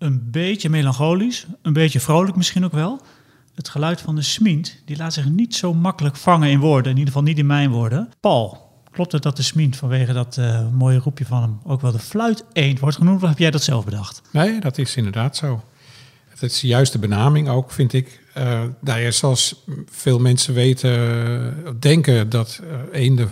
een beetje melancholisch, een beetje vrolijk misschien ook wel. Het geluid van de smint, die laat zich niet zo makkelijk vangen in woorden. In ieder geval niet in mijn woorden. Paul, klopt het dat de smint vanwege dat uh, mooie roepje van hem ook wel de fluit eend wordt genoemd? Of heb jij dat zelf bedacht? Nee, dat is inderdaad zo. Het is de juiste benaming ook, vind ik. Uh, nou ja, zoals veel mensen weten, denken dat eenden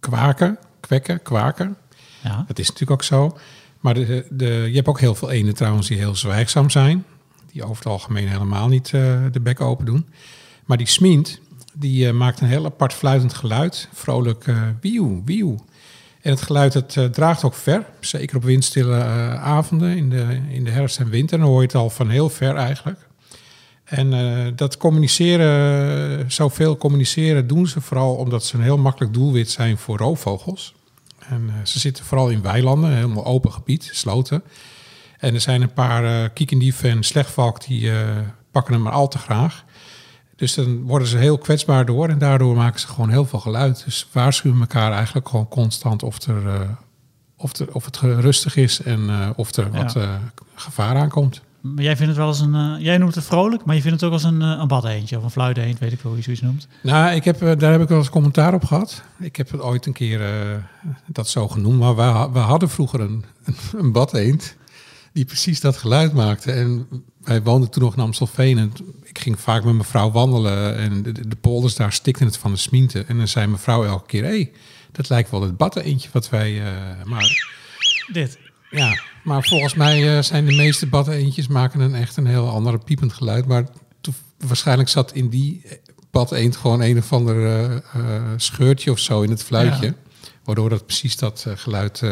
kwaken, kwekken, kwaken. Ja. Dat is natuurlijk ook zo. Maar de, de, je hebt ook heel veel eenden trouwens die heel zwijgzaam zijn. Die over het algemeen helemaal niet uh, de bek open doen. Maar die smint, die uh, maakt een heel apart fluitend geluid. Vrolijk uh, wieuw. En het geluid het, draagt ook ver. Zeker op windstille avonden in de, in de herfst en winter. Dan hoor je het al van heel ver eigenlijk. En dat communiceren, zoveel communiceren doen ze vooral omdat ze een heel makkelijk doelwit zijn voor roofvogels. En uh, ze zitten vooral in weilanden, helemaal open gebied, sloten. En er zijn een paar uh, kiekendief en slechtvalk die uh, pakken hem maar al te graag. Dus dan worden ze heel kwetsbaar door en daardoor maken ze gewoon heel veel geluid. Dus waarschuwen elkaar eigenlijk gewoon constant of, er, of, er, of het rustig is en of er wat gevaar aankomt. Maar jij vindt het wel eens een. Uh, jij noemt het vrolijk, maar je vindt het ook als een, uh, een bad eentje of een fluit eend, weet ik wel hoe je zoiets noemt. Nou, ik heb, daar heb ik wel eens commentaar op gehad. Ik heb het ooit een keer dat zo genoemd, maar we, we hadden vroeger een, een bad eend die precies dat geluid maakte. En wij woonden toen nog in Amstelveen en ik ging vaak met mijn vrouw wandelen en de, de polders daar stikten het van de smiente. En dan zei mijn vrouw elke keer, hé, hey, dat lijkt wel het bad eendje wat wij... maar Dit? Ja, maar volgens mij uh, zijn de meeste bad-eendjes maken een echt een heel ander piepend geluid. Maar waarschijnlijk zat in die bad-eend gewoon een of ander uh, scheurtje of zo in het fluitje. Ja. Waardoor dat precies dat geluid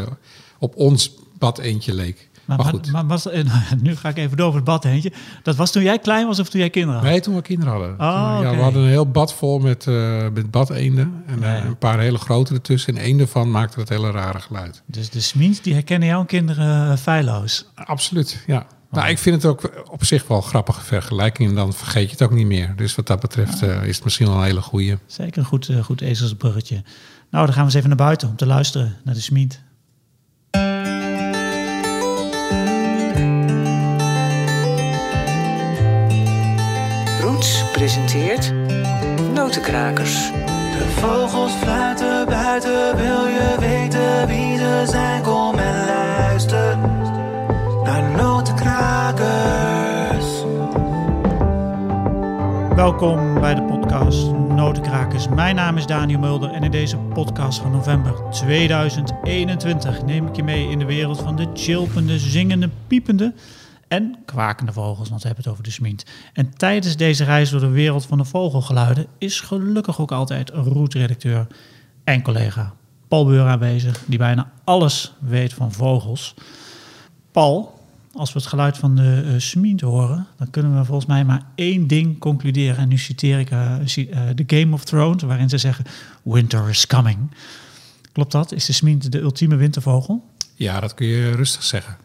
op ons bad-eendje leek. Maar, maar, goed. Maar, was, nu ga ik even door over het bad eentje. Dat was toen jij klein was of toen jij kinderen had? Nee, toen we kinderen hadden. Oh, ja, okay. We hadden een heel bad vol met, uh, met badeenden. En nee. uh, een paar hele grote ertussen. En één daarvan maakte dat hele rare geluid. Dus de smint, die herkennen jouw kinderen uh, feilloos? Absoluut, ja. Oh. Nou, ik vind het ook op zich wel een grappige vergelijking. En dan vergeet je het ook niet meer. Dus wat dat betreft is het misschien wel een hele goede. Zeker een goed, goed ezelsbruggetje. Nou, dan gaan we eens even naar buiten om te luisteren naar de smint. Presenteert Notenkrakers. De vogels fluiten buiten, wil je weten wie ze zijn? Kom en luister naar Notenkrakers. Welkom bij de podcast Notenkrakers. Mijn naam is Daniel Mulder en in deze podcast van november 2021 neem ik je mee in de wereld van de chilpende, zingende, piepende en kwakende vogels, want we hebben het over de smint. En tijdens deze reis door de wereld van de vogelgeluiden is gelukkig ook altijd een route-redacteur en collega Paul Beur aanwezig, die bijna alles weet van vogels. Paul, als we het geluid van de uh, smint horen, dan kunnen we volgens mij maar één ding concluderen. En nu citeer ik uh, The Game of Thrones, waarin ze zeggen: Winter is coming. Klopt dat? Is de smint de ultieme wintervogel? Ja, dat kun je rustig zeggen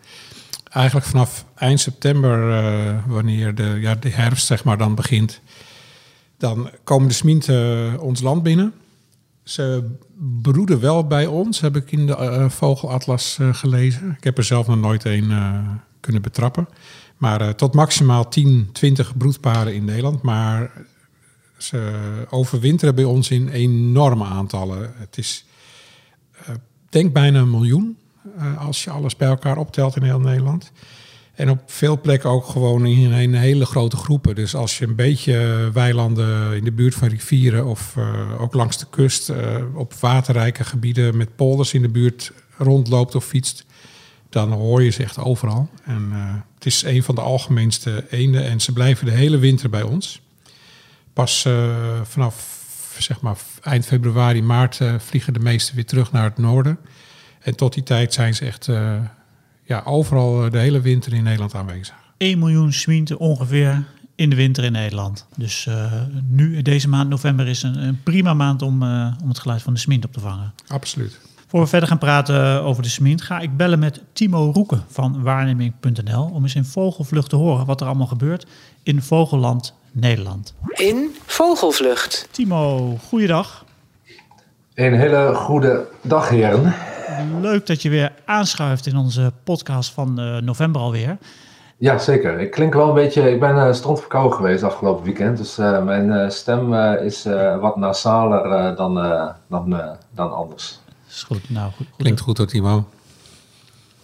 eigenlijk vanaf eind september, uh, wanneer de, ja, de herfst zeg maar dan begint, dan komen de sminten uh, ons land binnen. Ze broeden wel bij ons, heb ik in de uh, vogelatlas gelezen. Ik heb er zelf nog nooit een kunnen betrappen. Maar tot maximaal 10, 20 broedparen in Nederland. Maar ze overwinteren bij ons in enorme aantallen. Het is, denk bijna een miljoen uh, als je alles bij elkaar optelt in heel Nederland. En op veel plekken ook gewoon in een hele grote groepen. Dus als je een beetje weilanden in de buurt van rivieren of uh, ook langs de kust uh, op waterrijke gebieden met polders in de buurt rondloopt of fietst, dan hoor je ze echt overal. En het is een van de algemeenste eenden en ze blijven de hele winter bij ons. Pas vanaf zeg maar eind februari, maart vliegen de meeste weer terug naar het noorden. En tot die tijd zijn ze echt uh, ja, overal de hele winter in Nederland aanwezig. 1 miljoen sminten ongeveer in de winter in Nederland. Dus uh, nu, deze maand november, is een, een prima maand om, uh, om het geluid van de smint op te vangen. Absoluut. Voor we verder gaan praten over de smint, ga ik bellen met Timo Roeken van waarneming.nl om eens in vogelvlucht te horen wat er allemaal gebeurt in Vogelland Nederland. In Vogelvlucht. Timo, goeiedag. Een hele goede dag, heren. Leuk dat je weer aanschuift in onze podcast van uh, november alweer. Ja, zeker. Ik klink wel een beetje. Ik ben uh, strontverkouden geweest afgelopen weekend. Dus uh, mijn uh, stem is wat nasaler dan, dan, dan anders. Is goed. Nou, goed, goed. Klinkt goed hoor, Timo.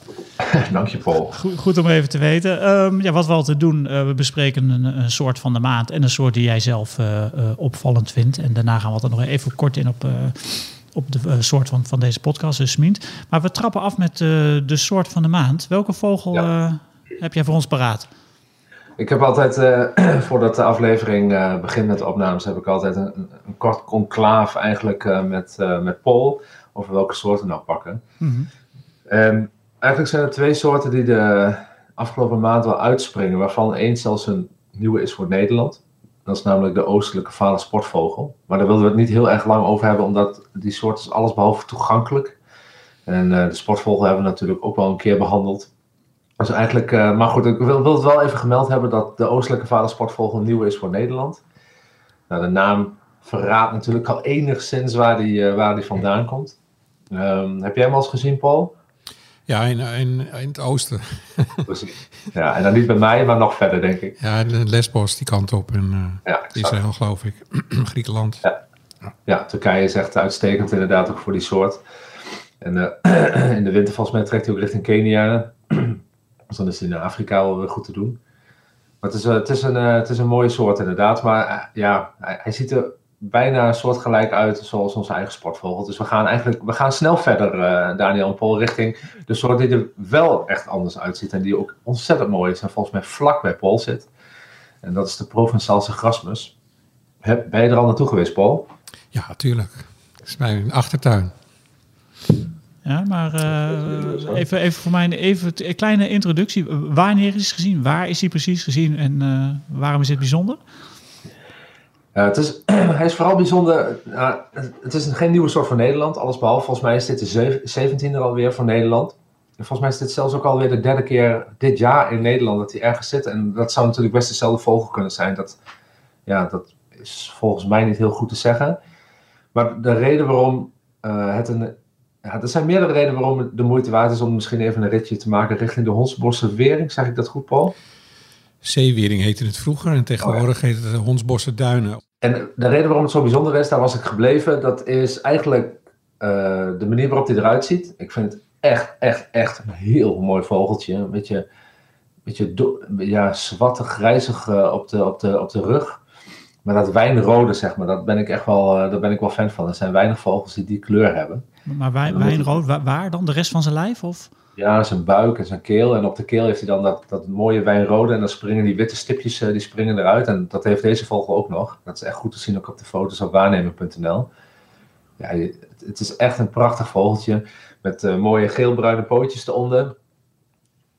Dank je, Paul. Goed, goed, om even te weten. Um, ja, wat we altijd doen, we bespreken een, een, soort van de maand en een soort die jij zelf opvallend vindt. En daarna gaan we er nog even kort in op op de soort van, van deze podcast, dus Smint. Maar we trappen af met uh, de soort van de maand. Welke vogel ja. uh, heb jij voor ons paraat? Ik heb altijd, uh, voordat de aflevering begint met de opnames, heb ik altijd een, een kort conclaaf eigenlijk met, met Paul over welke soorten nou pakken. Mm -hmm. um, eigenlijk zijn er twee soorten die de afgelopen maand wel uitspringen, waarvan één zelfs een nieuwe is voor Nederland. Dat is namelijk de oostelijke vale sportvogel. Maar daar wilden we het niet heel erg lang over hebben, omdat die soort is allesbehalve toegankelijk. En uh, de sportvogel hebben we natuurlijk ook wel een keer behandeld. Dus eigenlijk, uh, maar goed, ik wil, het wel even gemeld hebben dat de oostelijke vale sportvogel nieuw is voor Nederland. Nou, de naam verraadt natuurlijk al enigszins waar die, uh, waar die vandaan komt. Um, heb jij hem al eens gezien, Paul? Ja, in, in, in het oosten. Precies. Ja, en dan niet bij mij, maar nog verder, denk ik. Ja, Lesbos, die kant op. En uh, ja, Israël, geloof ik. Griekenland. Ja. ja, Turkije is echt uitstekend inderdaad ook voor die soort. En uh, in de winter volgens mij trekt hij ook richting Kenia. dus dan is hij in Afrika wel weer goed te doen. Maar het is, uh, het is, een, het is een mooie soort inderdaad. Maar ja, hij, hij ziet er bijna soortgelijk uit zoals onze eigen sportvogel. Dus we gaan eigenlijk we gaan snel verder, uh, Daniel en Paul, richting de soort die er wel echt anders uitziet. En die ook ontzettend mooi is en volgens mij vlak bij Paul zit. En dat is de Provençaalse grasmus. Ben je er al naartoe geweest, Paul? Ja, tuurlijk. Dat is mijn achtertuin. Ja, maar uh, even, even voor mij even een kleine introductie. Wanneer is het gezien? Waar is hij precies gezien? En uh, waarom is dit bijzonder? Uh, het is, hij is vooral bijzonder. Uh, het is geen nieuwe soort voor Nederland, alles behalve. Volgens mij is dit de 17e alweer voor Nederland. En volgens mij is dit zelfs ook alweer de derde keer dit jaar in Nederland dat hij ergens zit. En dat zou natuurlijk best dezelfde vogel kunnen zijn. Dat, ja, dat is volgens mij niet heel goed te zeggen. Maar de reden waarom uh, het een. Ja, er zijn meerdere redenen waarom het de moeite waard is om misschien even een ritje te maken richting de Hondsbosse Wering. Zeg ik dat goed, Paul? Zeewering heette het vroeger en tegenwoordig oh, heet het Hondsbosse Duinen. En de reden waarom het zo bijzonder is, daar was ik gebleven, dat is eigenlijk uh, de manier waarop hij eruit ziet. Ik vind het echt, echt, echt een heel mooi vogeltje. Een beetje, beetje ja, zwarte, grijzig uh, op, de, op, de, op de rug. Maar dat wijnrode, zeg maar, dat ben ik echt wel, uh, daar ben ik wel fan van. Er zijn weinig vogels die die kleur hebben. Maar wijn, wijnrood, waar, waar dan? De rest van zijn lijf? Of? Ja, zijn buik en zijn keel. En op de keel heeft hij dan dat, dat mooie wijnrode. En dan springen die witte stipjes uh, die springen eruit. En dat heeft deze vogel ook nog. Dat is echt goed te zien ook op de foto's op waarnemer.nl. Ja, het is echt een prachtig vogeltje. Met uh, mooie geelbruine pootjes eronder.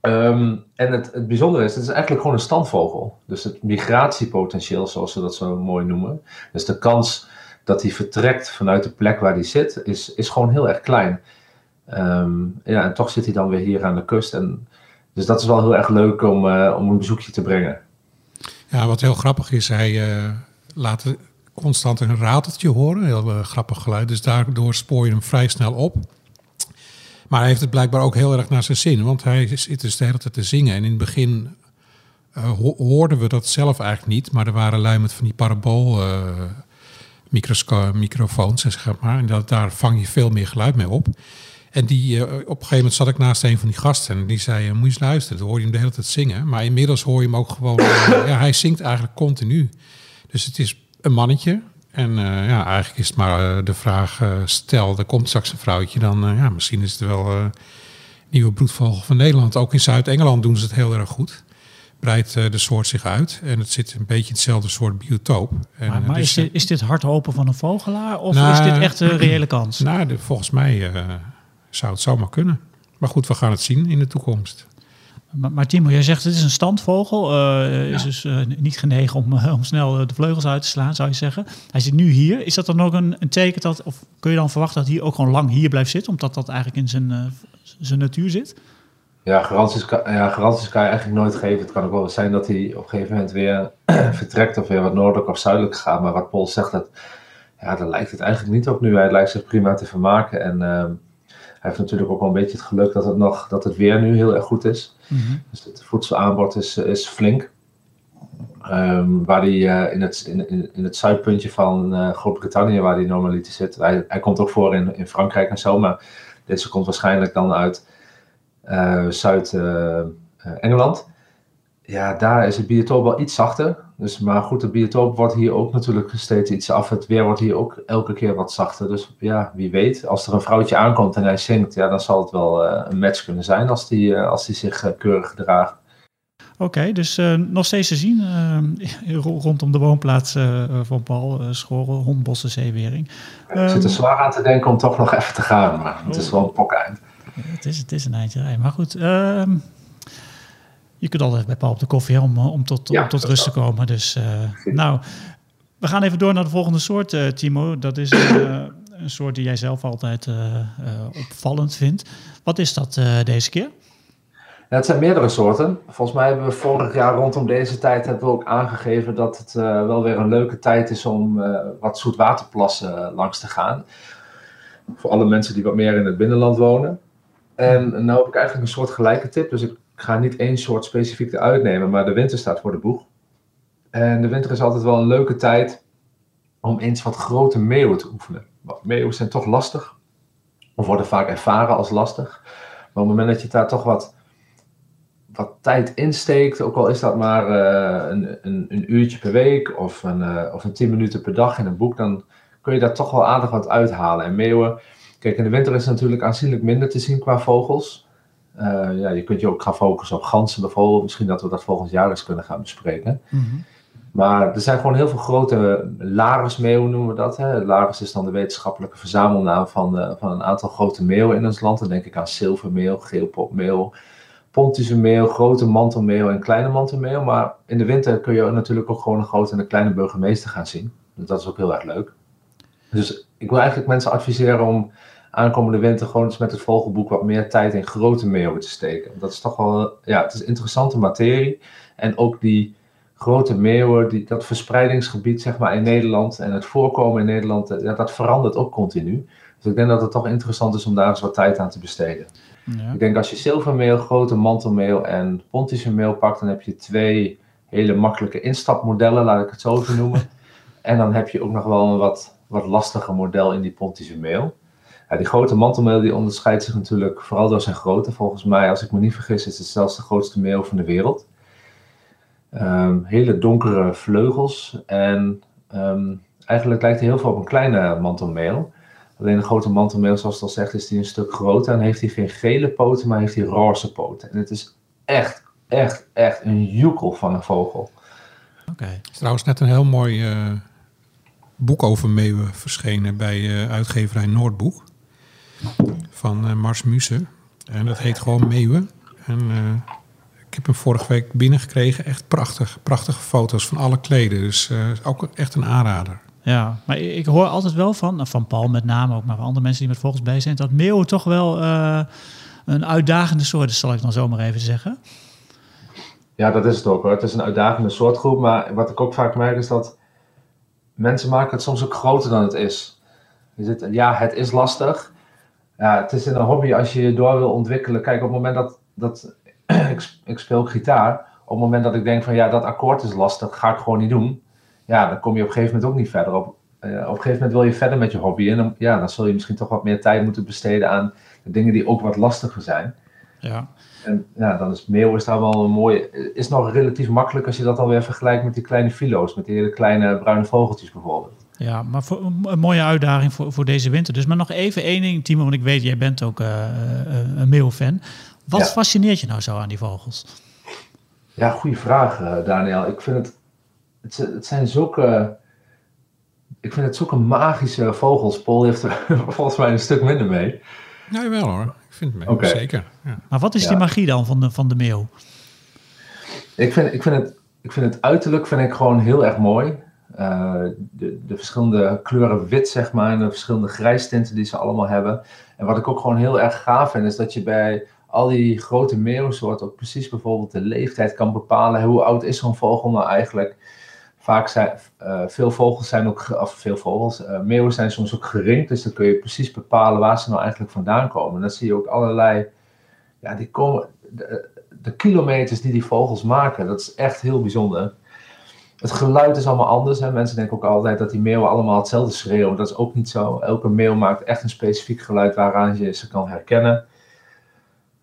Um, en het, het bijzondere is, het is eigenlijk gewoon een standvogel. Dus het migratiepotentieel, zoals ze dat zo mooi noemen. Dus de kans dat hij vertrekt vanuit de plek waar hij zit, is, is gewoon heel erg klein. Um, ja, en toch zit hij dan weer hier aan de kust. En, dus dat is wel heel erg leuk om, uh, om een bezoekje te brengen. Ja, wat heel grappig is, hij uh, laat constant een rateltje horen. Heel uh, grappig geluid. Dus daardoor spoor je hem vrij snel op. Maar hij heeft het blijkbaar ook heel erg naar zijn zin. Want hij zit dus de hele tijd te zingen. En in het begin ho hoorden we dat zelf eigenlijk niet. Maar er waren lui met van die parabool microfoons, zeg maar. En dat, daar vang je veel meer geluid mee op. En die, uh, op een gegeven moment zat ik naast een van die gasten en die zei, uh, moet je eens luisteren. Dan hoor je hem de hele tijd zingen. Maar inmiddels hoor je hem ook gewoon, uh, ja, hij zingt eigenlijk continu. Dus het is een mannetje. En ja, eigenlijk is het maar de vraag, stel, er komt straks een vrouwtje, dan ja, misschien is het wel een nieuwe broedvogel van Nederland. Ook in Zuid-Engeland doen ze het heel erg goed. Breidt de soort zich uit en het zit een beetje hetzelfde soort biotoop. En, maar, maar dus, is, dit, is dit hard hopen van een vogelaar of nou, is dit echt een reële kans? Nou, de, volgens mij zou het zomaar kunnen. Maar goed, we gaan het zien in de toekomst. Maar, maar Timo, jij zegt het is een standvogel. Uh, Is dus uh, niet genegen om, uh, om snel de vleugels uit te slaan, zou je zeggen. Hij zit nu hier. Is dat dan ook een, een teken dat, of kun je dan verwachten dat hij ook gewoon lang hier blijft zitten, omdat dat eigenlijk in zijn, zijn natuur zit? Ja garanties, kan, ja, garanties kan je eigenlijk nooit geven. Het kan ook wel zijn dat hij op een gegeven moment weer vertrekt of weer wat noordelijk of zuidelijk gaat. Maar wat Paul zegt, dat, ja, daar lijkt het eigenlijk niet op nu. Hij lijkt zich prima te vermaken. En ehm, heeft natuurlijk ook wel een beetje het geluk dat het, nog, dat het weer nu heel erg goed is. Mhm. Dus het voedselaanbod is, is flink. Ehm, waar hij eh, in, het, in, in, het zuidpuntje van eh, Groot-Brittannië, waar hij normaliter zit. Hij, hij komt ook voor in, in Frankrijk en zo, maar deze komt waarschijnlijk dan uit eh, Zuid-Engeland. ja, daar is het biotoop wel iets zachter. Dus, maar goed, de biotoop wordt hier ook natuurlijk steeds iets af. Het weer wordt hier ook elke keer wat zachter. Dus ja, wie weet. Als er een vrouwtje aankomt en hij zingt, ja, dan zal het wel een match kunnen zijn als die, als die zich keurig gedraagt. Oké, dus nog steeds te zien rondom de woonplaats van Paul, Schorrel, Hondbossen, Zeewering. Ik zit er zwaar aan te denken om toch nog even te gaan, maar het is wel een pok eind. Het is, het is een eindje rijden, maar goed. Je kunt altijd bij Paul op de koffie om, om tot, ja, om tot rust te komen. Dus nou, we gaan even door naar de volgende soort, Timo. Dat is een soort die jij zelf altijd opvallend vindt. Wat is dat deze keer? Ja, het zijn meerdere soorten. Volgens mij hebben we vorig jaar rondom deze tijd hebben we ook aangegeven dat het uh, wel weer een leuke tijd is om uh, wat zoetwaterplassen langs te gaan. Voor alle mensen die wat meer in het binnenland wonen. En nou heb ik eigenlijk een soort gelijke tip, dus ik ga niet één soort specifiek eruit nemen, maar de winter staat voor de boeg. En de winter is altijd wel een leuke tijd om eens wat grote meeuwen te oefenen. Want meeuwen zijn toch lastig, of worden vaak ervaren als lastig. Maar op het moment dat je daar toch wat wat tijd insteekt, ook al is dat maar uh, een, een, een, uurtje per week of een, uh, of een tien minuten per dag in een boek, dan kun je daar toch wel aardig wat uithalen. En meeuwen, kijk, in de winter is natuurlijk aanzienlijk minder te zien qua vogels. Uh, ja, je kunt je ook gaan focussen op ganzen bijvoorbeeld. Misschien dat we dat volgend jaar eens kunnen gaan bespreken. Mm -hmm. Maar er zijn gewoon heel veel grote larismeeuwen noemen we dat. Hè. Laris is dan de wetenschappelijke verzamelnaam van, van een aantal grote meeuwen in ons land. Dan denk ik aan zilvermeel, geelpopmeel, pontische meel, grote mantelmeel en kleine mantelmeel. Maar in de winter kun je natuurlijk ook gewoon een grote en een kleine burgemeester gaan zien. Dus dat is ook heel erg leuk. Dus ik wil eigenlijk mensen adviseren om aankomende winter gewoon eens met het vogelboek wat meer tijd in grote meeuwen te steken. Dat is toch wel, ja, het is interessante materie. En ook die grote meeuwen, die, dat verspreidingsgebied zeg maar in Nederland en het voorkomen in Nederland, ja, dat verandert ook continu. Dus ik denk dat het toch interessant is om daar eens wat tijd aan te besteden. Ja. Ik denk als je zilvermeel, grote mantelmeel en pontische meel pakt, dan heb je twee hele makkelijke instapmodellen, laat ik het zo even noemen. en dan heb je ook nog wel een wat, wat lastiger model in die pontische meel. Ja, die grote mantelmeel die onderscheidt zich natuurlijk vooral door zijn grootte. Volgens mij, als ik me niet vergis, is het zelfs de grootste meel van de wereld. Um, hele donkere vleugels en um, eigenlijk lijkt hij heel veel op een kleine mantelmeel. Alleen de grote mantelmeel, zoals het al zegt, is die een stuk groter. En heeft hij geen gele poten, maar heeft hij roze poten. En het is echt, echt, echt een joekel van een vogel. Oké. Okay. Er is trouwens net een heel mooi uh, boek over meeuwen verschenen bij uh, uitgeverij Noordboek. Van uh, Mars Muse. En dat heet gewoon Meeuwen. En ik heb hem vorige week binnengekregen. Echt prachtig. Prachtige foto's van alle kleden. Dus ook echt een aanrader. Ja, maar ik hoor altijd wel van, van Paul met name ook, maar van andere mensen die met vogels bij zijn, dat meeuwen toch wel uh, een uitdagende soort is, zal ik dan zomaar even zeggen. Ja, dat is het ook hoor. Het is een uitdagende soortgroep, maar wat ik ook vaak merk is dat mensen maken het soms ook groter dan het is. Dus het, ja, het is lastig. Ja, het is in een hobby als je je door wil ontwikkelen. Kijk, op het moment dat, dat ik, ik speel gitaar, op het moment dat ik denk van ja, dat akkoord is lastig, ga ik gewoon niet doen ja, dan kom je op een gegeven moment ook niet verder. Op, uh, op een gegeven moment wil je verder met je hobby. En dan, ja, dan zul je misschien toch wat meer tijd moeten besteden aan de dingen die ook wat lastiger zijn. Ja. En ja, dan is meeuw is daar wel een mooie. Is nog relatief makkelijk als je dat alweer vergelijkt met die kleine filo's. Met die hele kleine bruine vogeltjes bijvoorbeeld. Ja, maar voor, een mooie uitdaging voor, voor deze winter. Dus maar nog even één ding, Timo, want ik weet, jij bent ook uh, uh, een meeuwfan. Wat ja. fascineert je nou zo aan die vogels? Ja, goede vraag, Daniel. Ik vind het het, het, zijn zulke. Ik vind het zulke magische vogels. Paul heeft er volgens mij een stuk minder mee. Ja, wel hoor. Ik vind het mee. Okay. Zeker. Ja. Maar wat is ja. die magie dan van de, van de meeuw? Ik vind, ik, vind het, ik vind het uiterlijk vind ik gewoon heel erg mooi. Uh, de, de verschillende kleuren wit, zeg maar, en de verschillende grijstinten die ze allemaal hebben. En wat ik ook gewoon heel erg gaaf vind, is dat je bij al die grote meeuwsoorten ook precies bijvoorbeeld de leeftijd kan bepalen. Hoe oud is zo'n vogel nou eigenlijk? vaak zijn uh, veel vogels zijn ook, of veel vogels, uh, meeuwen zijn soms ook geringd, dus dan kun je precies bepalen waar ze nou eigenlijk vandaan komen. En dan zie je ook allerlei, ja, die komen, de kilometers die die vogels maken, dat is echt heel bijzonder. Het geluid is allemaal anders. Hè. Mensen denken ook altijd dat die meeuwen allemaal hetzelfde schreeuwen. Dat is ook niet zo. Elke meeuw maakt echt een specifiek geluid waaraan je ze kan herkennen.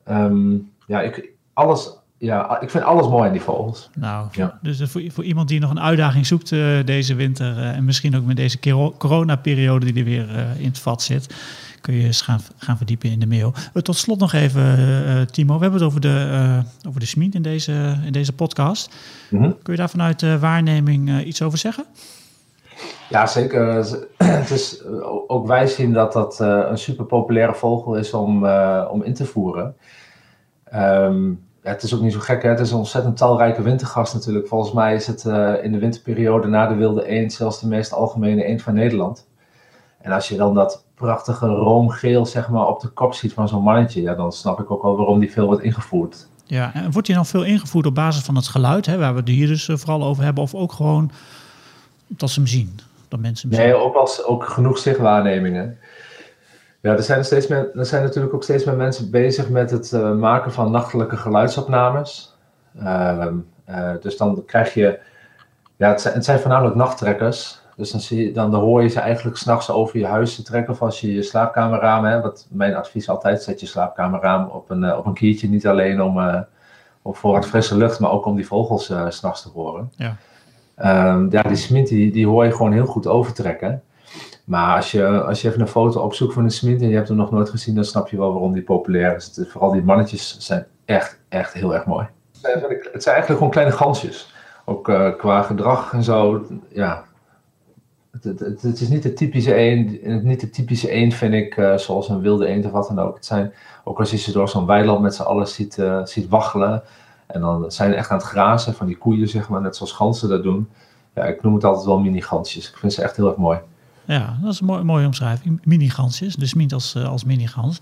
Um, ja, ik, alles, ja, ik vind alles mooi in die vogels. Nou, ja. dus voor, voor iemand die nog een uitdaging zoekt uh, deze winter... Uh, en misschien ook met deze coronaperiode die er weer uh, in het vat zit... kun je eens gaan, gaan verdiepen in de mail. tot slot nog even, Timo. We hebben het over de, over de SMIET in deze, in deze podcast. Mm -hmm. Kun je daar vanuit waarneming iets over zeggen? Ja, zeker. Het is, ook wij zien dat dat een super populaire vogel is om, om in te voeren. Um, ja, het is ook niet zo gek, hè? het is een ontzettend talrijke wintergast natuurlijk. Volgens mij is het uh, in de winterperiode na de wilde eend zelfs de meest algemene eend van Nederland. En als je dan dat prachtige roomgeel zeg maar, op de kop ziet van zo'n mannetje, ja, dan snap ik ook wel waarom die veel wordt ingevoerd. Ja, en wordt die dan veel ingevoerd op basis van het geluid, hè, waar we het hier dus eh, vooral over hebben, of ook gewoon dat ze hem zien? Dat mensen hem nee, zien? ook, als, ook genoeg zichtwaarnemingen. Ja, er zijn, steeds meer, er zijn natuurlijk ook steeds meer mensen bezig met het uh, maken van nachtelijke geluidsopnames. Uh, uh, dus dan krijg je, ja, het zijn, het zijn voornamelijk nachttrekkers. Dus dan, zie je, dan, hoor je ze eigenlijk s'nachts over je huis te trekken. Of als je je slaapkamerraam hebt. Wat mijn advies altijd, zet je slaapkamerraam op een, op een kiertje. Niet alleen om, om voor het frisse lucht, maar ook om die vogels s s'nachts te horen. Ja. Um, ja, die smint die, die hoor je gewoon heel goed overtrekken. Maar als je, als je even een foto opzoekt van een smint en je hebt hem nog nooit gezien, dan snap je wel waarom die populair is. Het, vooral die mannetjes zijn echt, echt heel erg mooi. Het zijn eigenlijk gewoon kleine gansjes. Ook uh, qua gedrag en zo. Ja. Het, het, het, is niet de typische eend, niet de typische eend vind ik, uh, zoals een wilde eend of wat dan ook. Het zijn, ook als je ze door zo'n weiland met z'n allen ziet, uh, waggelen. En dan zijn ze echt aan het grazen van die koeien, zeg maar, net zoals ganzen dat doen. Ja, ik noem het altijd wel mini-gansjes. Ik vind ze echt heel erg mooi. Ja, dat is een mooie, mooie omschrijving. Mini-gansjes, dus niet als, uh, als mini-gans.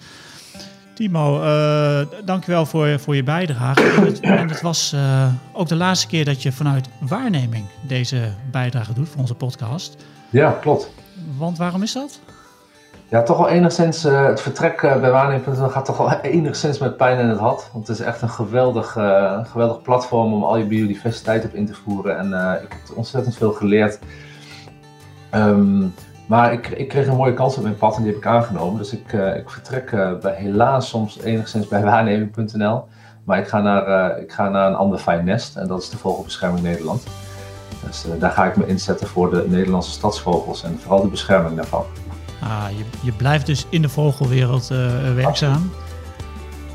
Timo, uh, dankjewel voor, voor je bijdrage. En het, en het was uh, ook de laatste keer dat je vanuit waarneming deze bijdrage doet voor onze podcast. Ja, klopt. Want waarom is dat? Ja, toch wel enigszins, uh, het vertrek bij waarneming.nl gaat toch wel enigszins met pijn in het had. Want het is echt een geweldig, geweldig platform om al je biodiversiteit op in te voeren. En ik heb ontzettend veel geleerd. Um, maar ik, ik, kreeg een mooie kans op mijn pad en die heb ik aangenomen. Dus ik, uh, ik vertrek uh, bij, helaas soms enigszins bij waarneming.nl. Maar ik ga, naar, uh, ik ga naar een ander fijn nest en dat is de Vogelbescherming Nederland. Dus daar ga ik me inzetten voor de Nederlandse stadsvogels en vooral de bescherming daarvan. Ah, je, je blijft dus in de vogelwereld werkzaam.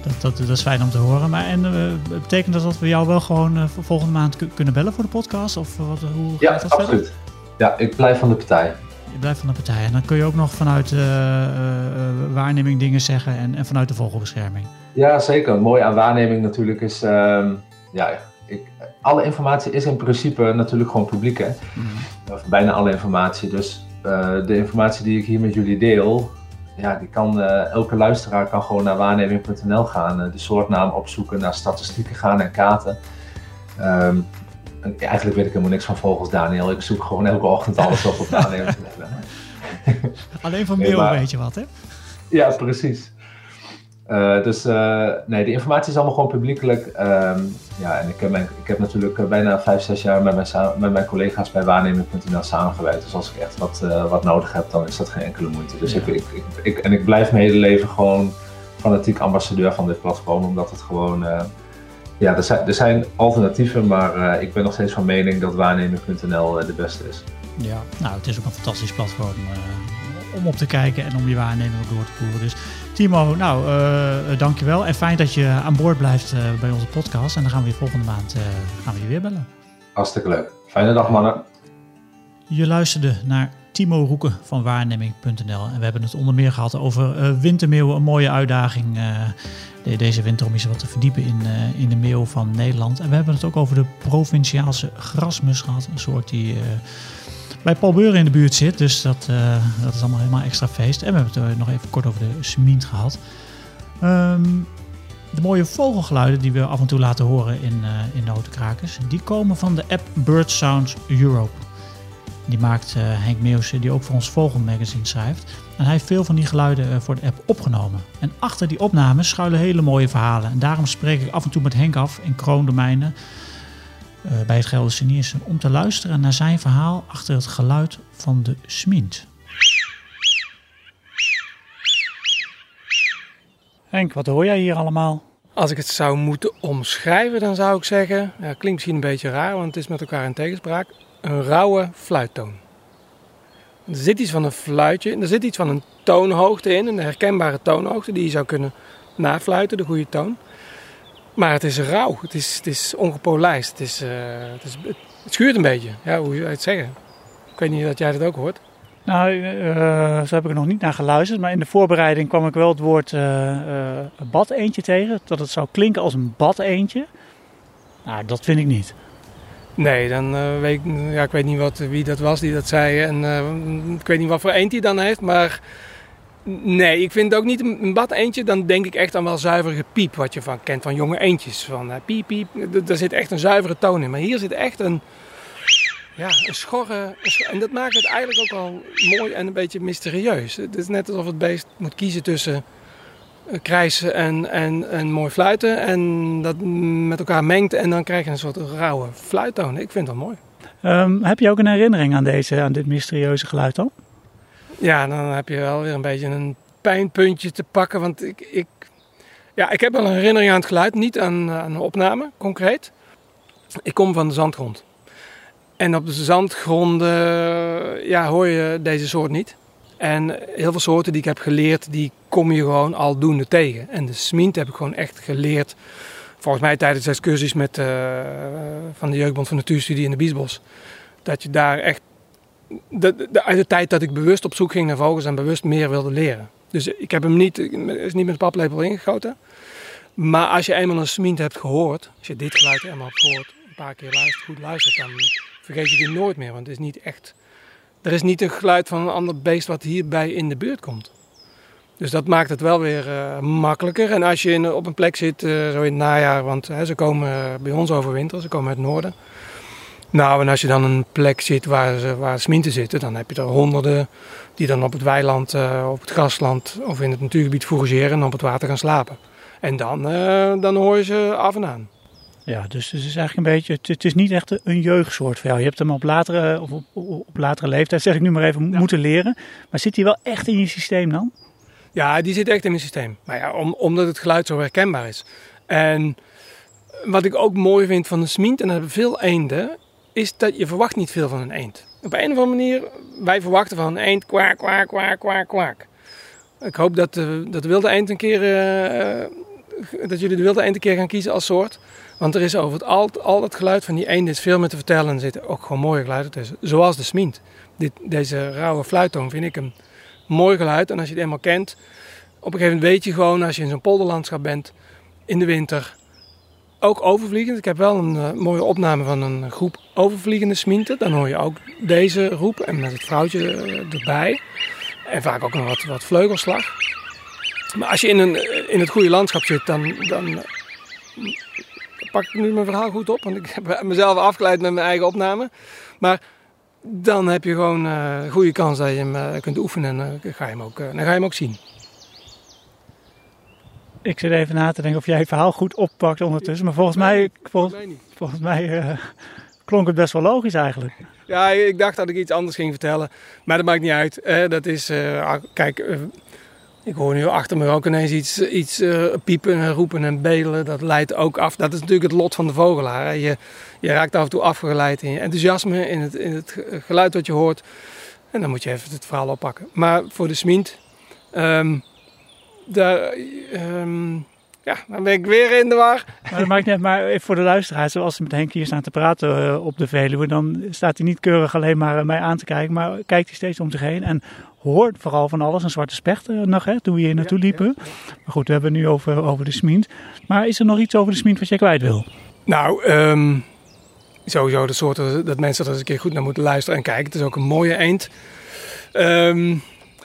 Dat, dat, dat, is fijn om te horen. Maar en, betekent dat dat we jou wel gewoon volgende maand kunnen bellen voor de podcast? Of wat, hoe ja, gaat dat absoluut. Verder? Ja, ik blijf van de partij je blijft van de partij. En dan kun je ook nog vanuit uh, uh, waarneming dingen zeggen en, en vanuit de vogelbescherming. Ja, zeker. Mooi aan waarneming natuurlijk is, uh, ja, ik, alle informatie is in principe natuurlijk gewoon publiek. Hè? Mm -hmm. bijna alle informatie. Dus de informatie die ik hier met jullie deel, ja, die kan, elke luisteraar kan gewoon naar waarneming.nl gaan, de soortnaam opzoeken, naar statistieken gaan en kaarten. Um, Eigenlijk weet ik helemaal niks van vogels, Daniel. Ik zoek gewoon elke ochtend alles op op. Alleen van mail weet je wat, hè? Ja, precies. Uh, dus uh, nee, de informatie is allemaal gewoon publiekelijk. Um, ja, en ik heb, mijn, ik heb natuurlijk uh, bijna vijf, zes jaar met mijn, met mijn collega's bij waarneming.nl samengewerkt. Dus als ik echt wat, wat nodig heb, dan is dat geen enkele moeite. Dus ja. ik, ik, ik, en ik blijf mijn hele leven gewoon fanatiek ambassadeur van dit platform, omdat het gewoon ja, er zijn, er zijn alternatieven, maar uh, ik ben nog steeds van mening dat waarnemen.nl uh, de beste is. Ja, nou, het is ook een fantastisch platform uh, om op te kijken en om je waarneming door te voeren. Dus Timo, nou, dankjewel. En fijn dat je aan boord blijft bij onze podcast. En dan gaan we je volgende maand gaan we je weer bellen. Hartstikke leuk. Fijne dag, mannen. Je luisterde naar Timo Roeken van waarneming.nl. En we hebben het onder meer gehad over uh, wintermeeuwen, een mooie uitdaging uh, deze winter om eens wat te verdiepen in, uh, in de meeuw van Nederland. En we hebben het ook over de Provinciaalse grasmus gehad, een soort die bij Paul Beuren in de buurt zit. Dus dat, dat is allemaal helemaal extra feest. En we hebben het nog even kort over de smint gehad. Um, De mooie vogelgeluiden die we af en toe laten horen in, uh, in Notenkrakers, die komen van de app Bird Sounds Europe. Die maakt uh, Henk Meeuwse, die ook voor ons Vogelmagazine schrijft. En hij heeft veel van die geluiden uh, voor de app opgenomen. En achter die opnames schuilen hele mooie verhalen. En daarom spreek ik af en toe met Henk af in kroondomeinen uh, bij het Gelderse Niersen om te luisteren naar zijn verhaal achter het geluid van de smint. Henk, wat hoor jij hier allemaal? Als ik het zou moeten omschrijven, dan zou ik zeggen, ja, klinkt misschien een beetje raar, want het is met elkaar in tegenspraak, een rauwe fluittoon. Er zit iets van een fluitje, er zit iets van een toonhoogte in, een herkenbare toonhoogte die je zou kunnen nafluiten, de goede toon. Maar het is rauw, het is, het is ongepolijst, het, is, het, is, het schuurt een beetje, ja, hoe zou je het zeggen? Ik weet niet dat jij dat ook hoort. Nou, uh, zo heb ik er nog niet naar geluisterd. Maar in de voorbereiding kwam ik wel het woord uh, uh, badeentje tegen. Dat het zou klinken als een badeentje. Nou, dat vind ik niet. Nee, dan weet ik, ja, ik weet niet wat, wie dat was die dat zei. En ik weet niet wat voor eend hij dan heeft. Maar nee, ik vind het ook niet een badeentje. Dan denk ik echt aan wel zuivere piep. Wat je van kent van jonge eendjes. Van piep, piep. Er zit echt een zuivere toon in. Maar hier zit echt een ja, een schorre. En dat maakt het eigenlijk ook wel mooi en een beetje mysterieus. Het is net alsof het beest moet kiezen tussen krijsen en, en, en mooi fluiten. En dat met elkaar mengt en dan krijg je een soort rauwe fluittoon. Ik vind dat mooi. Um, heb je ook een herinnering aan, deze, aan dit mysterieuze geluid dan? Ja, dan heb je wel weer een beetje een pijnpuntje te pakken. Want ik, ik, ja, ik heb wel een herinnering aan het geluid, niet aan, aan een opname concreet. Ik kom van de zandgrond. En op de zandgronden ja, hoor je deze soort niet. En heel veel soorten die ik heb geleerd, die kom je gewoon aldoende tegen. En de smint heb ik gewoon echt geleerd. Volgens mij tijdens excursies met, uh, van de Jeugdbond van Natuurstudie in de Biesbos. Dat je daar echt, de, de, uit de tijd dat ik bewust op zoek ging naar vogels en bewust meer wilde leren. Dus ik heb hem niet, is niet met paplepel ingegoten. Maar als je eenmaal een smint hebt gehoord, als je dit geluid eenmaal hebt gehoord, een paar keer luistert, goed luistert, dan vergeet je die nooit meer. Want het is niet echt. Er is niet een geluid van een ander beest wat hierbij in de buurt komt. Dus dat maakt het wel weer uh, makkelijker. En als je in, op een plek zit, uh, zo in het najaar, want hè, ze komen uh, bij ons overwinteren, ze komen uit het noorden. Nou, en als je dan een plek zit waar, ze, waar sminten zitten, dan heb je er honderden die dan op het weiland, op het grasland of in het natuurgebied fourageren en op het water gaan slapen. En dan, dan hoor je ze af en aan. Ja, dus het is eigenlijk een beetje, het, is niet echt een jeugdsoort voor jou. Je hebt hem op latere, of op, op latere leeftijd, zeg ik nu maar even, ja. moeten leren. Maar zit hij wel echt in je systeem dan? Ja, die zit echt in mijn systeem. Maar ja, om, omdat het geluid zo herkenbaar is. En wat ik ook mooi vind van de smint, en dat hebben veel eenden, is dat je verwacht niet veel van een eend. Op een of andere manier, wij verwachten van een eend kwaak, kwaak, kwaak, kwaak, kwaak. Ik hoop dat de, dat de wilde eend een keer, uh, dat jullie de wilde eend een keer gaan kiezen als soort. Want er is over het al, al het geluid van die eend is veel meer te vertellen. En er zitten ook gewoon mooie geluiden tussen. Zoals de smint. Dit, deze rauwe fluittoon vind ik een mooi geluid. En als je het eenmaal kent, op een gegeven moment weet je gewoon als je in zo'n polderlandschap bent in de winter. Ook overvliegend. Ik heb wel een uh, mooie opname van een groep overvliegende sminten. Dan hoor je ook deze roep en met het vrouwtje uh, erbij. En vaak ook nog wat, wat vleugelslag. Maar als je in, een, in het goede landschap zit, dan, dan pak ik nu mijn verhaal goed op, want ik heb mezelf afgeleid met mijn eigen opname. Maar dan heb je gewoon uh, een goede kans dat je hem uh, kunt oefenen en uh, ga je hem ook, dan ga je hem ook zien. Ik zit even na te denken of jij het verhaal goed oppakt ondertussen, maar volgens mij, vol, volgens mij klonk het best wel logisch eigenlijk. Ja, ik dacht dat ik iets anders ging vertellen, maar dat maakt niet uit. dat is, kijk, ik hoor nu achter me ook ineens iets, iets uh, piepen en roepen en bedelen. Dat leidt ook af. Dat is natuurlijk het lot van de vogelaar. Je, je raakt af en toe afgeleid in je enthousiasme, in het, in het geluid wat je hoort. En dan moet je even het verhaal oppakken. Maar voor de smint, um, daar, um, ja, dan ben ik weer in de war. Maar dat maakt niet maar even voor de luisteraars, zoals ze met Henk hier staan te praten uh, op de Veluwe, dan staat hij niet keurig alleen maar mij aan te kijken, maar kijkt hij steeds om zich heen en hoort vooral van alles. Een zwarte specht uh, nog, hè, toen we hier naartoe liepen. Ja, ja. Maar goed, we hebben het nu over, over de smint. Maar is er nog iets over de smint wat jij kwijt wil? Nou, um, sowieso de soorten dat mensen er eens een keer goed naar moeten luisteren en kijken. Het is ook een mooie eend. Um,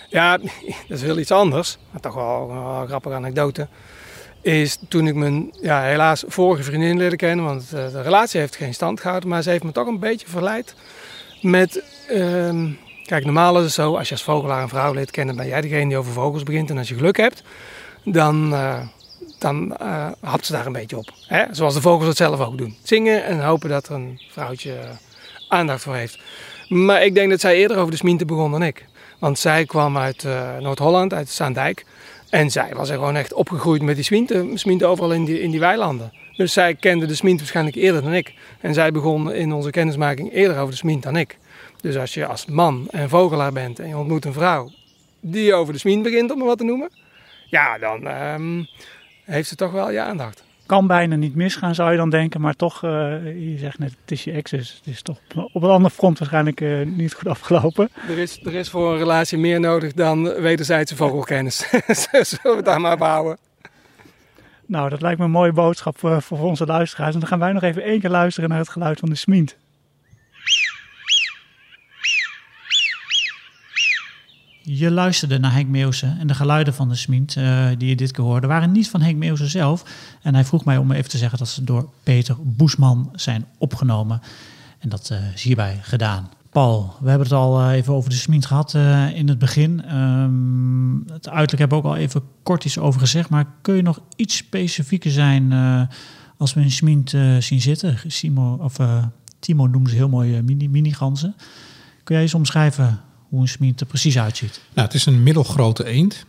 ja, dat is heel iets anders. Maar toch wel een grappige anekdote. Is toen ik mijn ja, helaas vorige vriendin leerde kennen. Want eh, de relatie heeft geen stand gehouden. Maar ze heeft me toch een beetje verleid met... ehm, kijk, normaal is het zo, als je als vogelaar een vrouw leert kennen... ben jij degene die over vogels begint. En als je geluk hebt, dan, eh, dan eh, hapt ze daar een beetje op. Hè? Zoals de vogels het zelf ook doen. Zingen en hopen dat er een vrouwtje aandacht voor heeft. Maar ik denk dat zij eerder over de smiente begon dan ik. Want zij kwam uit Noord-Holland, uit Zaandijk. En zij was er gewoon echt opgegroeid met die smiente, smiente overal in die, in die weilanden. Dus zij kende de smint waarschijnlijk eerder dan ik. En zij begon in onze kennismaking eerder over de smint dan ik. Dus als je als man en vogelaar bent en je ontmoet een vrouw die over de smint begint, om maar wat te noemen. Ja, dan ehm, heeft ze toch wel je aandacht. Kan bijna niet misgaan, zou je dan denken. Maar toch, eh, je zegt net, het is je ex, dus het is toch op een ander front waarschijnlijk eh, niet goed afgelopen. Er is, er is voor een relatie meer nodig dan wederzijdse vogelkennis. Zullen we het daar maar op houden? Nou, dat lijkt me een mooie boodschap voor, voor onze luisteraars. En dan gaan wij nog even één keer luisteren naar het geluid van de smint. Je luisterde naar Henk Meeuwse en de geluiden van de smint eh, die je dit keer hoorde waren niet van Henk Meeuwse zelf. En hij vroeg mij om even te zeggen dat ze door Peter Boesman zijn opgenomen. En dat eh, is hierbij gedaan. Paul, we hebben het al eh, even over de smint gehad eh, in het begin. Ehm, het uiterlijk hebben we ook al even kort iets over gezegd. Maar kun je nog iets specifieker zijn als we een smint zien zitten? Simo, of, Timo noemde ze heel mooi mini, mini-ganzen. Kun jij eens omschrijven hoe een smint er precies uitziet? Nou, het is een middelgrote eend.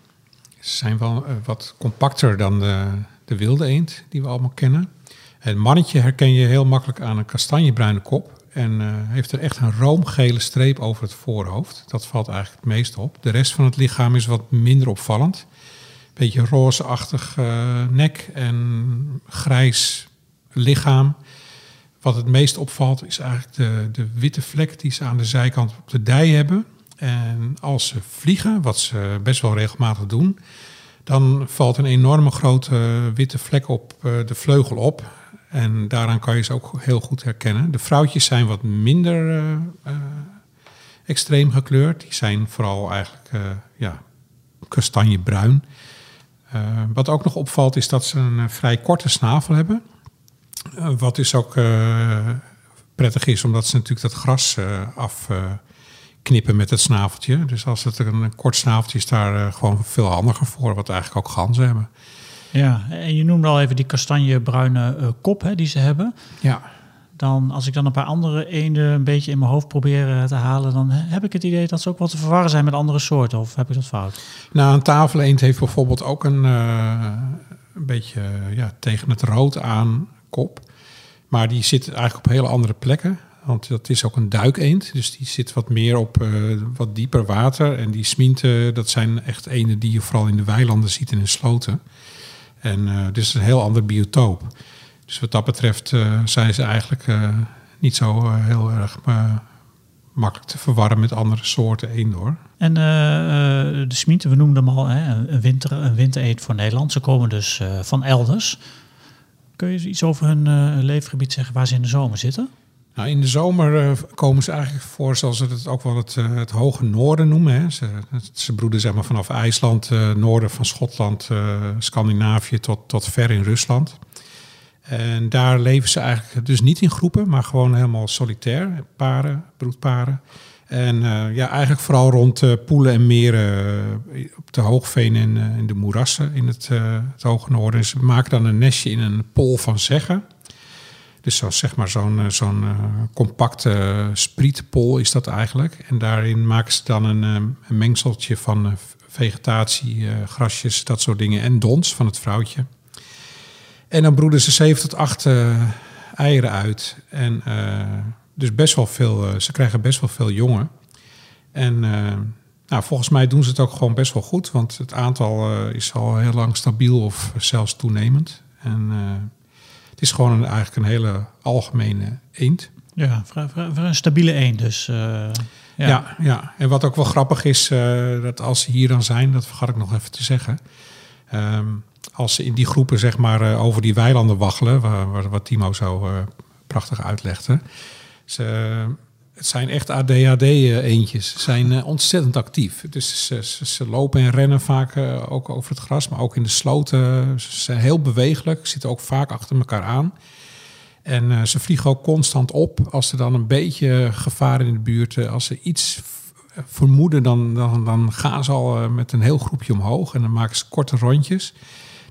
Ze zijn wel eh, wat compacter dan de, de wilde eend die we allemaal kennen. Het mannetje herken je heel makkelijk aan een kastanjebruine kop. En eh, heeft er echt een roomgele streep over het voorhoofd. Dat valt eigenlijk het meest op. De rest van het lichaam is wat minder opvallend. Beetje rozeachtig eh, nek en grijs lichaam. Wat het meest opvalt is eigenlijk de, de witte vlek die ze aan de zijkant op de dij hebben. En als ze vliegen, wat ze best wel regelmatig doen, dan valt een enorme grote witte vlek op eh, de vleugel op. En daaraan kan je ze ook heel goed herkennen. De vrouwtjes zijn wat minder eh, eh, extreem gekleurd. Die zijn vooral eigenlijk eh, ja, kastanjebruin. Wat ook nog opvalt is dat ze een vrij korte snavel hebben. Wat dus ook prettig is, omdat ze natuurlijk dat gras eh, afknippen met het snaveltje. Dus als het een, een kort snaveltje is, daar eh, gewoon veel handiger voor. Wat eigenlijk ook ganzen hebben. Ja, en je noemde al even die kastanjebruine eh, kop hè, die ze hebben. Ja. Dan, als ik dan een paar andere eenden een beetje in mijn hoofd probeer eh, te halen, dan heb ik het idee dat ze ook wel te verwarren zijn met andere soorten. Of heb ik dat fout? Nou, een tafeleend heeft bijvoorbeeld ook een, een beetje ja, tegen het rood aan kop. Maar die zit eigenlijk op hele andere plekken. Want dat is ook een duikeend. Dus die zit wat meer op eh, wat dieper water. En die smienten, dat zijn echt eenden die je vooral in de weilanden ziet en in sloten. En eh dus een heel ander biotoop. Dus wat dat betreft eh, zijn ze eigenlijk niet zo heel erg makkelijk te verwarren met andere soorten eenden hoor. En de smieten, we noemden hem al, hè, een, winter, een wintereend voor Nederland. Ze komen dus van elders. Kun je iets over hun leefgebied zeggen waar ze in de zomer zitten? Nou, in de zomer eh, komen ze eigenlijk voor, zoals ze het ook wel het, eh, het hoge noorden noemen. Hè. Ze, ze broeden zeg maar, vanaf IJsland, eh, noorden van Schotland, Scandinavië tot, tot ver in Rusland. En daar leven ze eigenlijk dus niet in groepen, maar gewoon helemaal solitair, paren, broedparen. En ja, eigenlijk vooral rond poelen en meren, op de hoogveen en in de moerassen in het, het hoge noorden. En ze maken dan een nestje in een pol van zeggen. Dus zo, zeg maar zo'n eh, eh, compacte sprietpol is dat eigenlijk. En daarin maken ze dan een, eh, een mengseltje van eh, vegetatie, eh, grasjes, dat soort dingen. En dons van het vrouwtje. En dan broeden ze 7 tot 8 eh, eieren uit. En eh, dus best wel veel, eh, ze krijgen best wel veel jongen. En eh, nou, volgens mij doen ze het ook gewoon best wel goed. Want het aantal eh, is al heel lang stabiel of zelfs toenemend. En eh, is gewoon een, eigenlijk een hele algemene eend. Ja, voor, voor- een stabiele eend dus. eh, ja. Ja. Ja, en wat ook wel grappig is, eh, dat als ze hier dan zijn, dat vergat ik nog even te zeggen. Ehm, als ze in die groepen zeg maar eh, over die weilanden waggelen, waar, waar- wat Timo zo prachtig uitlegde. Ze, Het zijn echt ADHD-eendjes. Ze zijn eh, ontzettend actief. Dus ze, lopen en rennen vaak eh, ook over het gras, maar ook in de sloten. Ze zijn heel bewegelijk, zitten ook vaak achter elkaar aan. En eh, ze vliegen ook constant op als er dan een beetje gevaar in de buurt, eh, als ze iets vermoeden, dan, dan, gaan ze al eh, met een heel groepje omhoog en dan maken ze korte rondjes.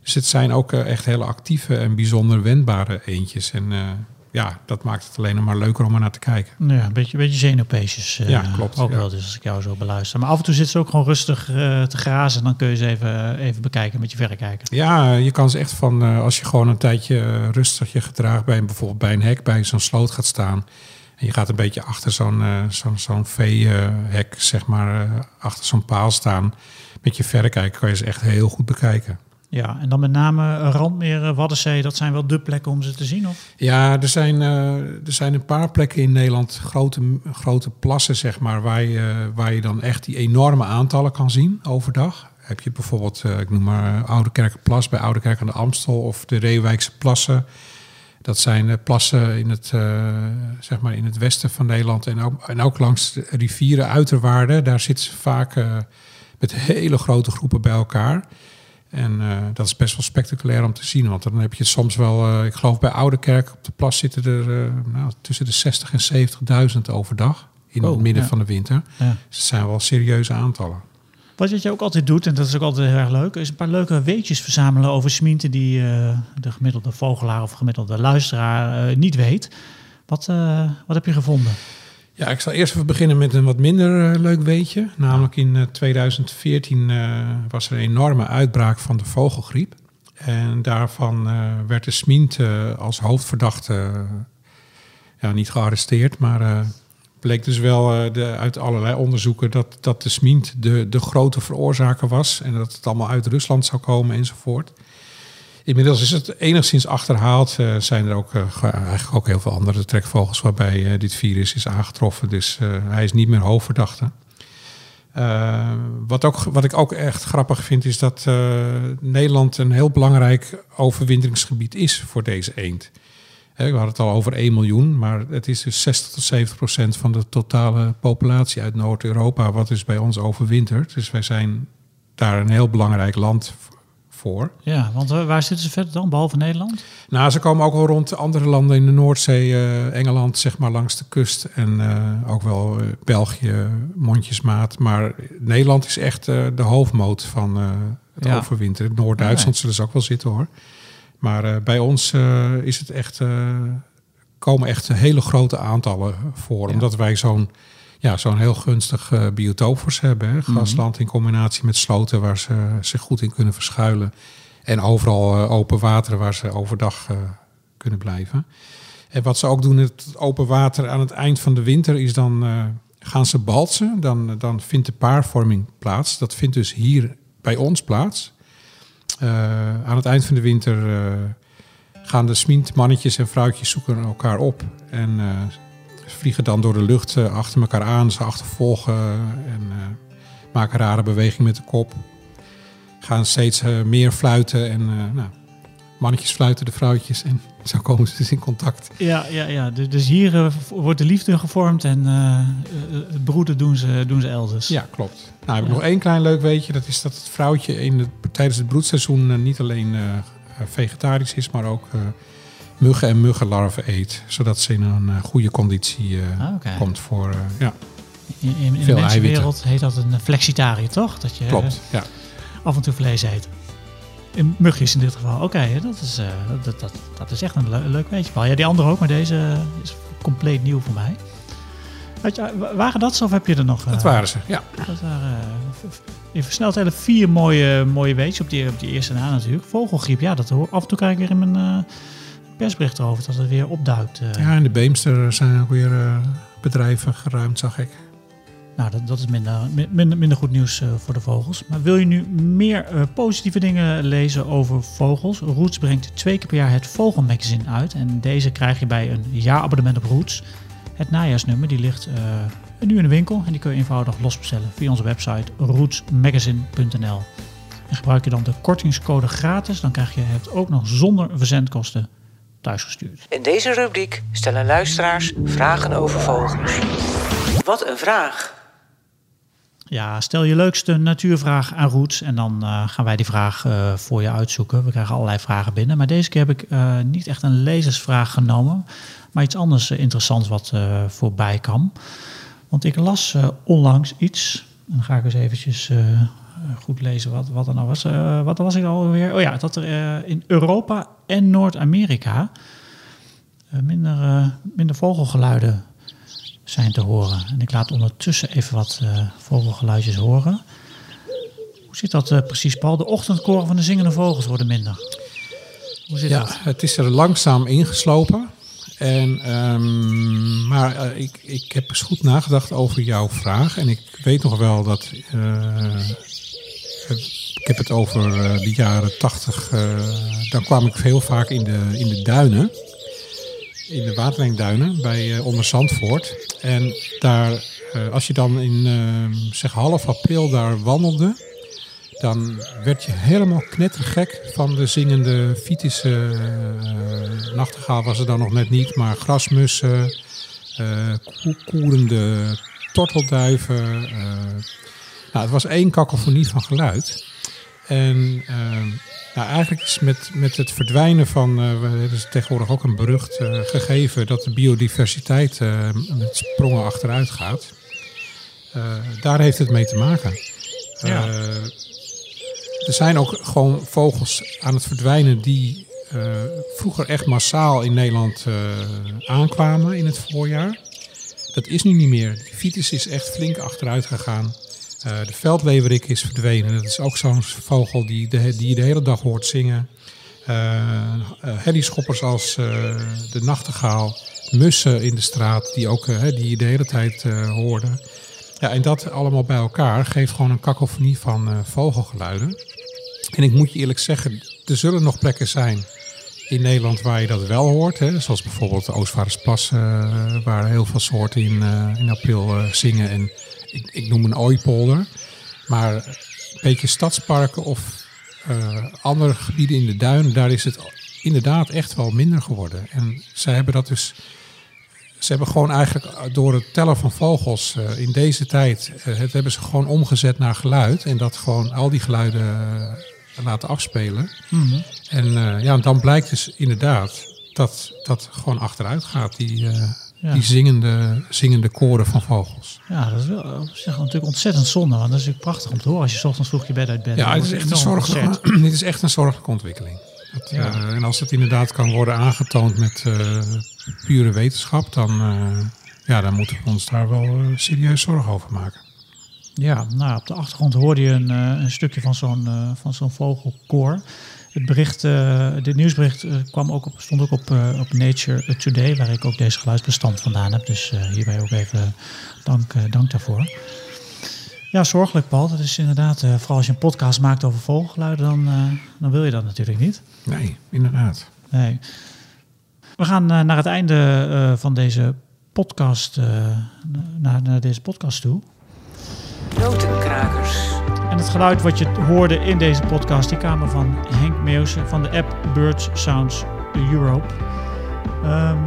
Dus het zijn ook eh, echt hele actieve en bijzonder wendbare eendjes. En eh, ja, dat maakt het alleen nog maar leuker om er naar te kijken. Ja, een beetje, een beetje zenuwpeesjes. eh, Ja, klopt, Ook ja. wel, dus als ik jou zo beluister. Maar af en toe zit ze ook gewoon rustig eh, te grazen. Dan kun je ze even, even bekijken met je verrekijker. Ja, je kan ze echt van, eh, als je gewoon een tijdje eh, rustig je gedraagt bij een- bijvoorbeeld bij een hek, bij zo'n sloot gaat staan. En je gaat een beetje achter zo'n eh, zo'n zo'n veehek, zeg maar, eh, achter zo'n paal staan. Met je verrekijker kan je ze echt heel goed bekijken. Ja, en dan met name Randmeer, eh, Waddenzee. Dat zijn wel de plekken om ze te zien, of? Ja, er zijn, eh, er zijn een paar plekken in Nederland, grote, grote plassen, zeg maar, waar je, waar je dan echt die enorme aantallen kan zien overdag. Heb je bijvoorbeeld, eh, ik noem maar Oude Kerkenplas bij Oude Kerk aan de Amstel of de Reewijkse plassen. Dat zijn plassen in het, zeg maar in het westen van Nederland en ook, en ook langs rivieren uiterwaarden. Daar zitten ze vaak met hele grote groepen bij elkaar. En eh, dat is best wel spectaculair om te zien. Want dan heb je soms wel, eh, ik geloof bij Oude Kerk op de plas zitten er eh, nou, tussen de 60 en 70.000 overdag. In Oh, het midden ja. van de winter. Ja. Dus het zijn wel serieuze aantallen. Wat je ook altijd doet, en dat is ook altijd heel erg leuk, is een paar leuke weetjes verzamelen over smienten die de gemiddelde vogelaar of gemiddelde luisteraar niet weet. Wat, wat heb je gevonden? Ja, ik zal eerst even beginnen met een wat minder eh, leuk weetje. Namelijk in eh, 2014 eh, was er een enorme uitbraak van de vogelgriep. En daarvan eh, werd de Smint eh, als hoofdverdachte eh, ja, niet gearresteerd, maar eh, bleek dus wel eh, de, uit allerlei onderzoeken dat, dat de Smint de, de grote veroorzaker was. En dat het allemaal uit Rusland zou komen enzovoort. Inmiddels is het enigszins achterhaald. Eh, zijn er ook, eh, ge- eigenlijk ook heel veel andere trekvogels waarbij eh, dit virus is aangetroffen. Dus hij is niet meer hoofdverdachte. Wat, ook, wat ik ook echt grappig vind is dat Nederland een heel belangrijk overwinteringsgebied is voor deze eend. We hadden het al over 1 miljoen, maar het is dus 60 tot 70 procent van de totale populatie uit Noord-Europa wat dus bij ons overwintert. Dus wij zijn daar een heel belangrijk land voor. Ja, want waar zitten ze verder dan, behalve Nederland? Nou, ze komen ook wel rond andere landen in de Noordzee, eh, Engeland, zeg maar langs de kust. En eh, ook wel eh, België, mondjesmaat. Maar Nederland is echt de hoofdmoot van het Ja. overwinteren. Noord-Duitsland zullen ze ook wel zitten hoor. Maar bij ons is het echt, komen echt hele grote aantallen voor. Ja. Omdat wij zo'n ja, zo'n heel gunstig eh, biotoop voor ze hebben. Hè? Grasland in combinatie met sloten waar ze zich goed in kunnen verschuilen. En overal eh, open water waar ze overdag eh, kunnen blijven. En wat ze ook doen het open water aan het eind van de winter is dan gaan ze balsen. Dan, dan vindt de paarvorming plaats. Dat vindt dus hier bij ons plaats. Aan het eind van de winter gaan de smientmannetjes en vrouwtjes zoeken elkaar op. En vliegen dan door de lucht eh, achter elkaar aan. Ze achtervolgen en eh, maken rare bewegingen met de kop. Gaan steeds eh, meer fluiten en eh, nou, mannetjes fluiten de vrouwtjes. En zo komen ze dus in contact. Ja, ja, ja. Dus, dus hier eh, wordt de liefde gevormd en eh, eh, het broeden doen ze, doen ze elders. Ja, klopt. Nou, heb ik nog één klein leuk weetje. Dat is dat het vrouwtje in het, tijdens het broedseizoen eh, niet alleen eh, vegetarisch is, maar ook eh, muggen en muggenlarven eet. Zodat ze in een eh, goede conditie eh, Ah, komt voor... eh, ja, In, in, in de mensenwereld heet dat een flexitariër, toch? Dat je klopt. Ja. af en toe vlees eet. In mugjes in dit geval. Oké, dat, is, dat, dat, dat is echt een le- leuk weetje. Ja, die andere ook, maar deze is compleet nieuw voor mij. Weet je, wa- waren dat zo of heb je er nog? Dat eh, waren ze, ja. Dat waren v- in versneld hele vier mooie, mooie weetjes op die, op die eerste na natuurlijk. Vogelgriep, ja, dat hoor, af en toe krijg ik weer in mijn persbericht erover dat het weer opduikt. eh. Ja, in de Beemster zijn ook weer eh, bedrijven geruimd, zag ik. Nou, dat, dat is minder, mi- minder, minder goed nieuws eh, voor de vogels. Maar wil je nu meer positieve dingen lezen over vogels? Roots brengt twee keer per jaar het Vogelmagazine uit. En deze krijg je bij een jaarabonnement op Roots. Het najaarsnummer die ligt eh, nu in de winkel. En die kun je eenvoudig losbestellen via onze website rootsmagazine.nl. En gebruik je dan de kortingscode gratis, dan krijg je het ook nog zonder verzendkosten thuisgestuurd. In deze rubriek stellen luisteraars vragen over vogels. Wat een vraag! Ja, stel je leukste natuurvraag aan Roots en dan eh, gaan wij die vraag eh, voor je uitzoeken. We krijgen allerlei vragen binnen, maar deze keer heb ik eh, niet echt een lezersvraag genomen, maar iets anders interessants wat voorbij kwam. Want ik las onlangs iets, en dan ga ik eens eventjes goed lezen wat, wat er nou was. wat was ik alweer? Oh ja, dat er in Europa en Noord-Amerika minder, minder vogelgeluiden zijn te horen. En ik laat ondertussen even wat uh, vogelgeluidjes horen. Hoe zit dat uh, precies, Paul? De ochtendkoren van de zingende vogels worden minder. Hoe zit ja, dat? het is er langzaam ingeslopen. En, um, maar uh, ik, ik heb eens goed nagedacht over jouw vraag. En ik weet nog wel dat. Ik heb het over de jaren tachtig. dan kwam ik heel vaak in de, in de duinen in de waterlijnduinen bij uh, onder Zandvoort. En daar, als je dan in zeg half april daar wandelde, dan werd je helemaal knettergek van de zingende Vitische nachtegaal was er dan nog net niet, maar grasmussen, koerende tortelduiven. Nou, het was één kakofonie van geluid. En nou, eigenlijk is met, met het verdwijnen van, uh, er is tegenwoordig ook een berucht uh, gegeven dat de biodiversiteit uh, met sprongen achteruit gaat. daar heeft het mee te maken. Ja. er zijn ook gewoon vogels aan het verdwijnen die vroeger echt massaal in Nederland aankwamen in het voorjaar. Dat is nu niet meer. De Vitis is echt flink achteruit gegaan. Uh, de veldleverik is verdwenen. Dat is ook zo'n vogel die, die je de hele dag hoort zingen. Uh, uh, hellyschoppers als de nachtegaal. Mussen in de straat die, ook, die je de hele tijd hoorde. Ja, en dat allemaal bij elkaar geeft gewoon een kakofonie van vogelgeluiden. En ik moet je eerlijk zeggen, er zullen nog plekken zijn in Nederland waar je dat wel hoort. Hè? Zoals bijvoorbeeld de Oostvaardersplassen, waar heel veel soorten in, in april zingen. En ik, ik noem een ooipolder. Maar een beetje stadsparken of uh, andere gebieden in de duin, daar is het inderdaad echt wel minder geworden. En zij hebben dat dus. Ze hebben gewoon eigenlijk door het tellen van vogels uh, in deze tijd. Uh, het hebben ze gewoon omgezet naar geluid. En dat gewoon al die geluiden laten afspelen. Mm -hmm. En ja, dan blijkt dus inderdaad dat dat gewoon achteruit gaat. Die, ja. Die zingende, zingende koren van vogels. Ja, dat is wel zich natuurlijk ontzettend zonde. Want dat is natuurlijk prachtig om te horen als je s ochtends vroeg je bed uit bent. Ja, het is echt een zorgelijke, dit is echt een zorgelijke ontwikkeling. Dat, ja. uh, en als het inderdaad kan worden aangetoond met uh, pure wetenschap, dan, uh, ja, dan moeten we ons daar wel serieus zorgen over maken. Ja, nou, op de achtergrond hoorde je een, een stukje van zo'n van zo'n vogelkoor. Het bericht, uh, dit nieuwsbericht uh, kwam ook op, stond ook op, uh, op Nature Today, waar ik ook deze geluidsbestand vandaan heb. Dus hierbij ook even dank, dank daarvoor. Ja, zorgelijk Paul. Dat is inderdaad, vooral als je een podcast maakt over vogelgeluiden, dan, dan wil je dat natuurlijk niet. Nee, inderdaad. Nee. We gaan naar het einde van deze podcast, naar, naar deze podcast toe. Notenkrakers. Het geluid wat je hoorde in deze podcast, die kwamen van Henk Meeuwse van de app Birds Sounds Europe. Um,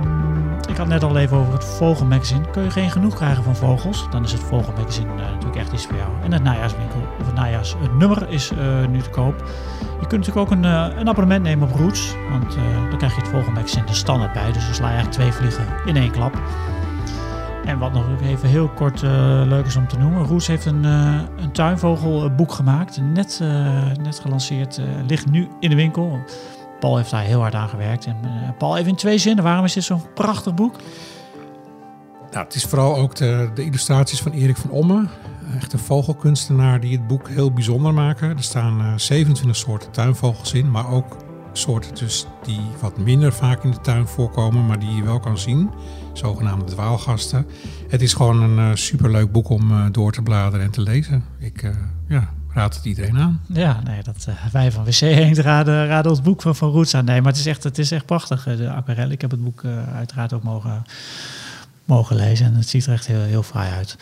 ik had net al even over het Vogelmagazine. Kun je geen genoeg krijgen van vogels, dan is het Vogelmagazine uh, natuurlijk echt iets voor jou. En het najaarswinkel, of het najaars het nummer is uh, nu te koop. Je kunt natuurlijk ook een, uh, een abonnement nemen op Roots, want dan krijg je het Vogelmagazine er standaard bij. Dus dan sla je eigenlijk twee vliegen in één klap. En wat nog even heel kort uh, leuk is om te noemen. Roes heeft een, uh, een tuinvogelboek gemaakt. Net, uh, net gelanceerd. ligt nu in de winkel. Paul heeft daar heel hard aan gewerkt. En Paul, even in twee zinnen. Waarom is dit zo'n prachtig boek? Nou, het is vooral ook de, de illustraties van Erik van Omme. Echt een vogelkunstenaar die het boek heel bijzonder maken. Er staan 27 soorten tuinvogels in. Maar ook soorten dus die wat minder vaak in de tuin voorkomen. Maar die je wel kan zien zogenaamde dwaalgasten. Het is gewoon een uh, superleuk boek om uh, door te bladeren en te lezen. Ik uh, ja, raad het iedereen aan. Ja, nee, dat, wij van WC Eend raden, raden ons boek van, van Roots aan. Nee, maar het is echt, het is echt prachtig, de aquarel. Ik heb het boek uiteraard ook mogen, mogen lezen en het ziet er echt heel, heel fraai uit.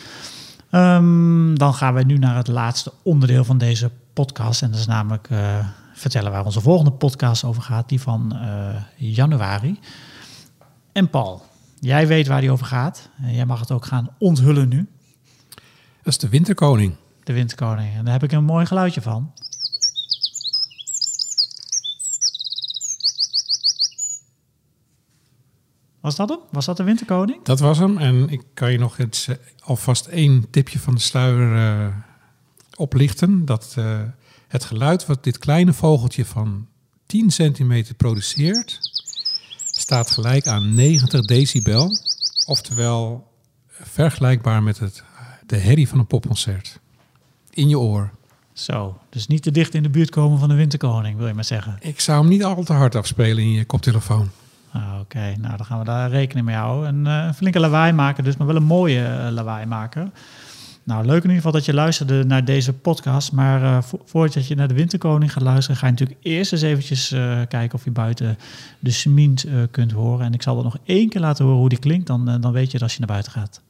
Um, dan gaan we nu naar het laatste onderdeel van deze podcast. En dat is namelijk vertellen waar onze volgende podcast over gaat, die van eh, januari. En Paul, jij weet waar die over gaat. En jij mag het ook gaan onthullen nu, Dat is de Winterkoning. de Winterkoning. En daar heb ik een mooi geluidje van. Was dat hem? Was dat de Winterkoning? Dat was hem. En ik kan je nog eens, eh, alvast één tipje van de sluier eh, oplichten. Dat het geluid wat dit kleine vogeltje van 10 centimeter produceert, staat gelijk aan 90 decibel. Oftewel vergelijkbaar met het, de herrie van een popconcert. In je oor. Zo, dus niet te dicht in de buurt komen van de Winterkoning, wil je maar zeggen. Ik zou hem niet al te hard afspelen in je koptelefoon. Ah, Oké, nou dan gaan we daar rekening mee houden. Een eh, flinke lawaai maken, dus maar wel een mooie eh, lawaai maken. Nou, leuk in ieder geval dat je luisterde naar deze podcast. Maar eh, vo- voordat je naar de Winterkoning gaat luisteren, ga je natuurlijk eerst eens eventjes eh, kijken of je buiten de smint eh, kunt horen. En ik zal dat nog één keer laten horen hoe die klinkt, dan, dan weet je dat als je naar buiten gaat.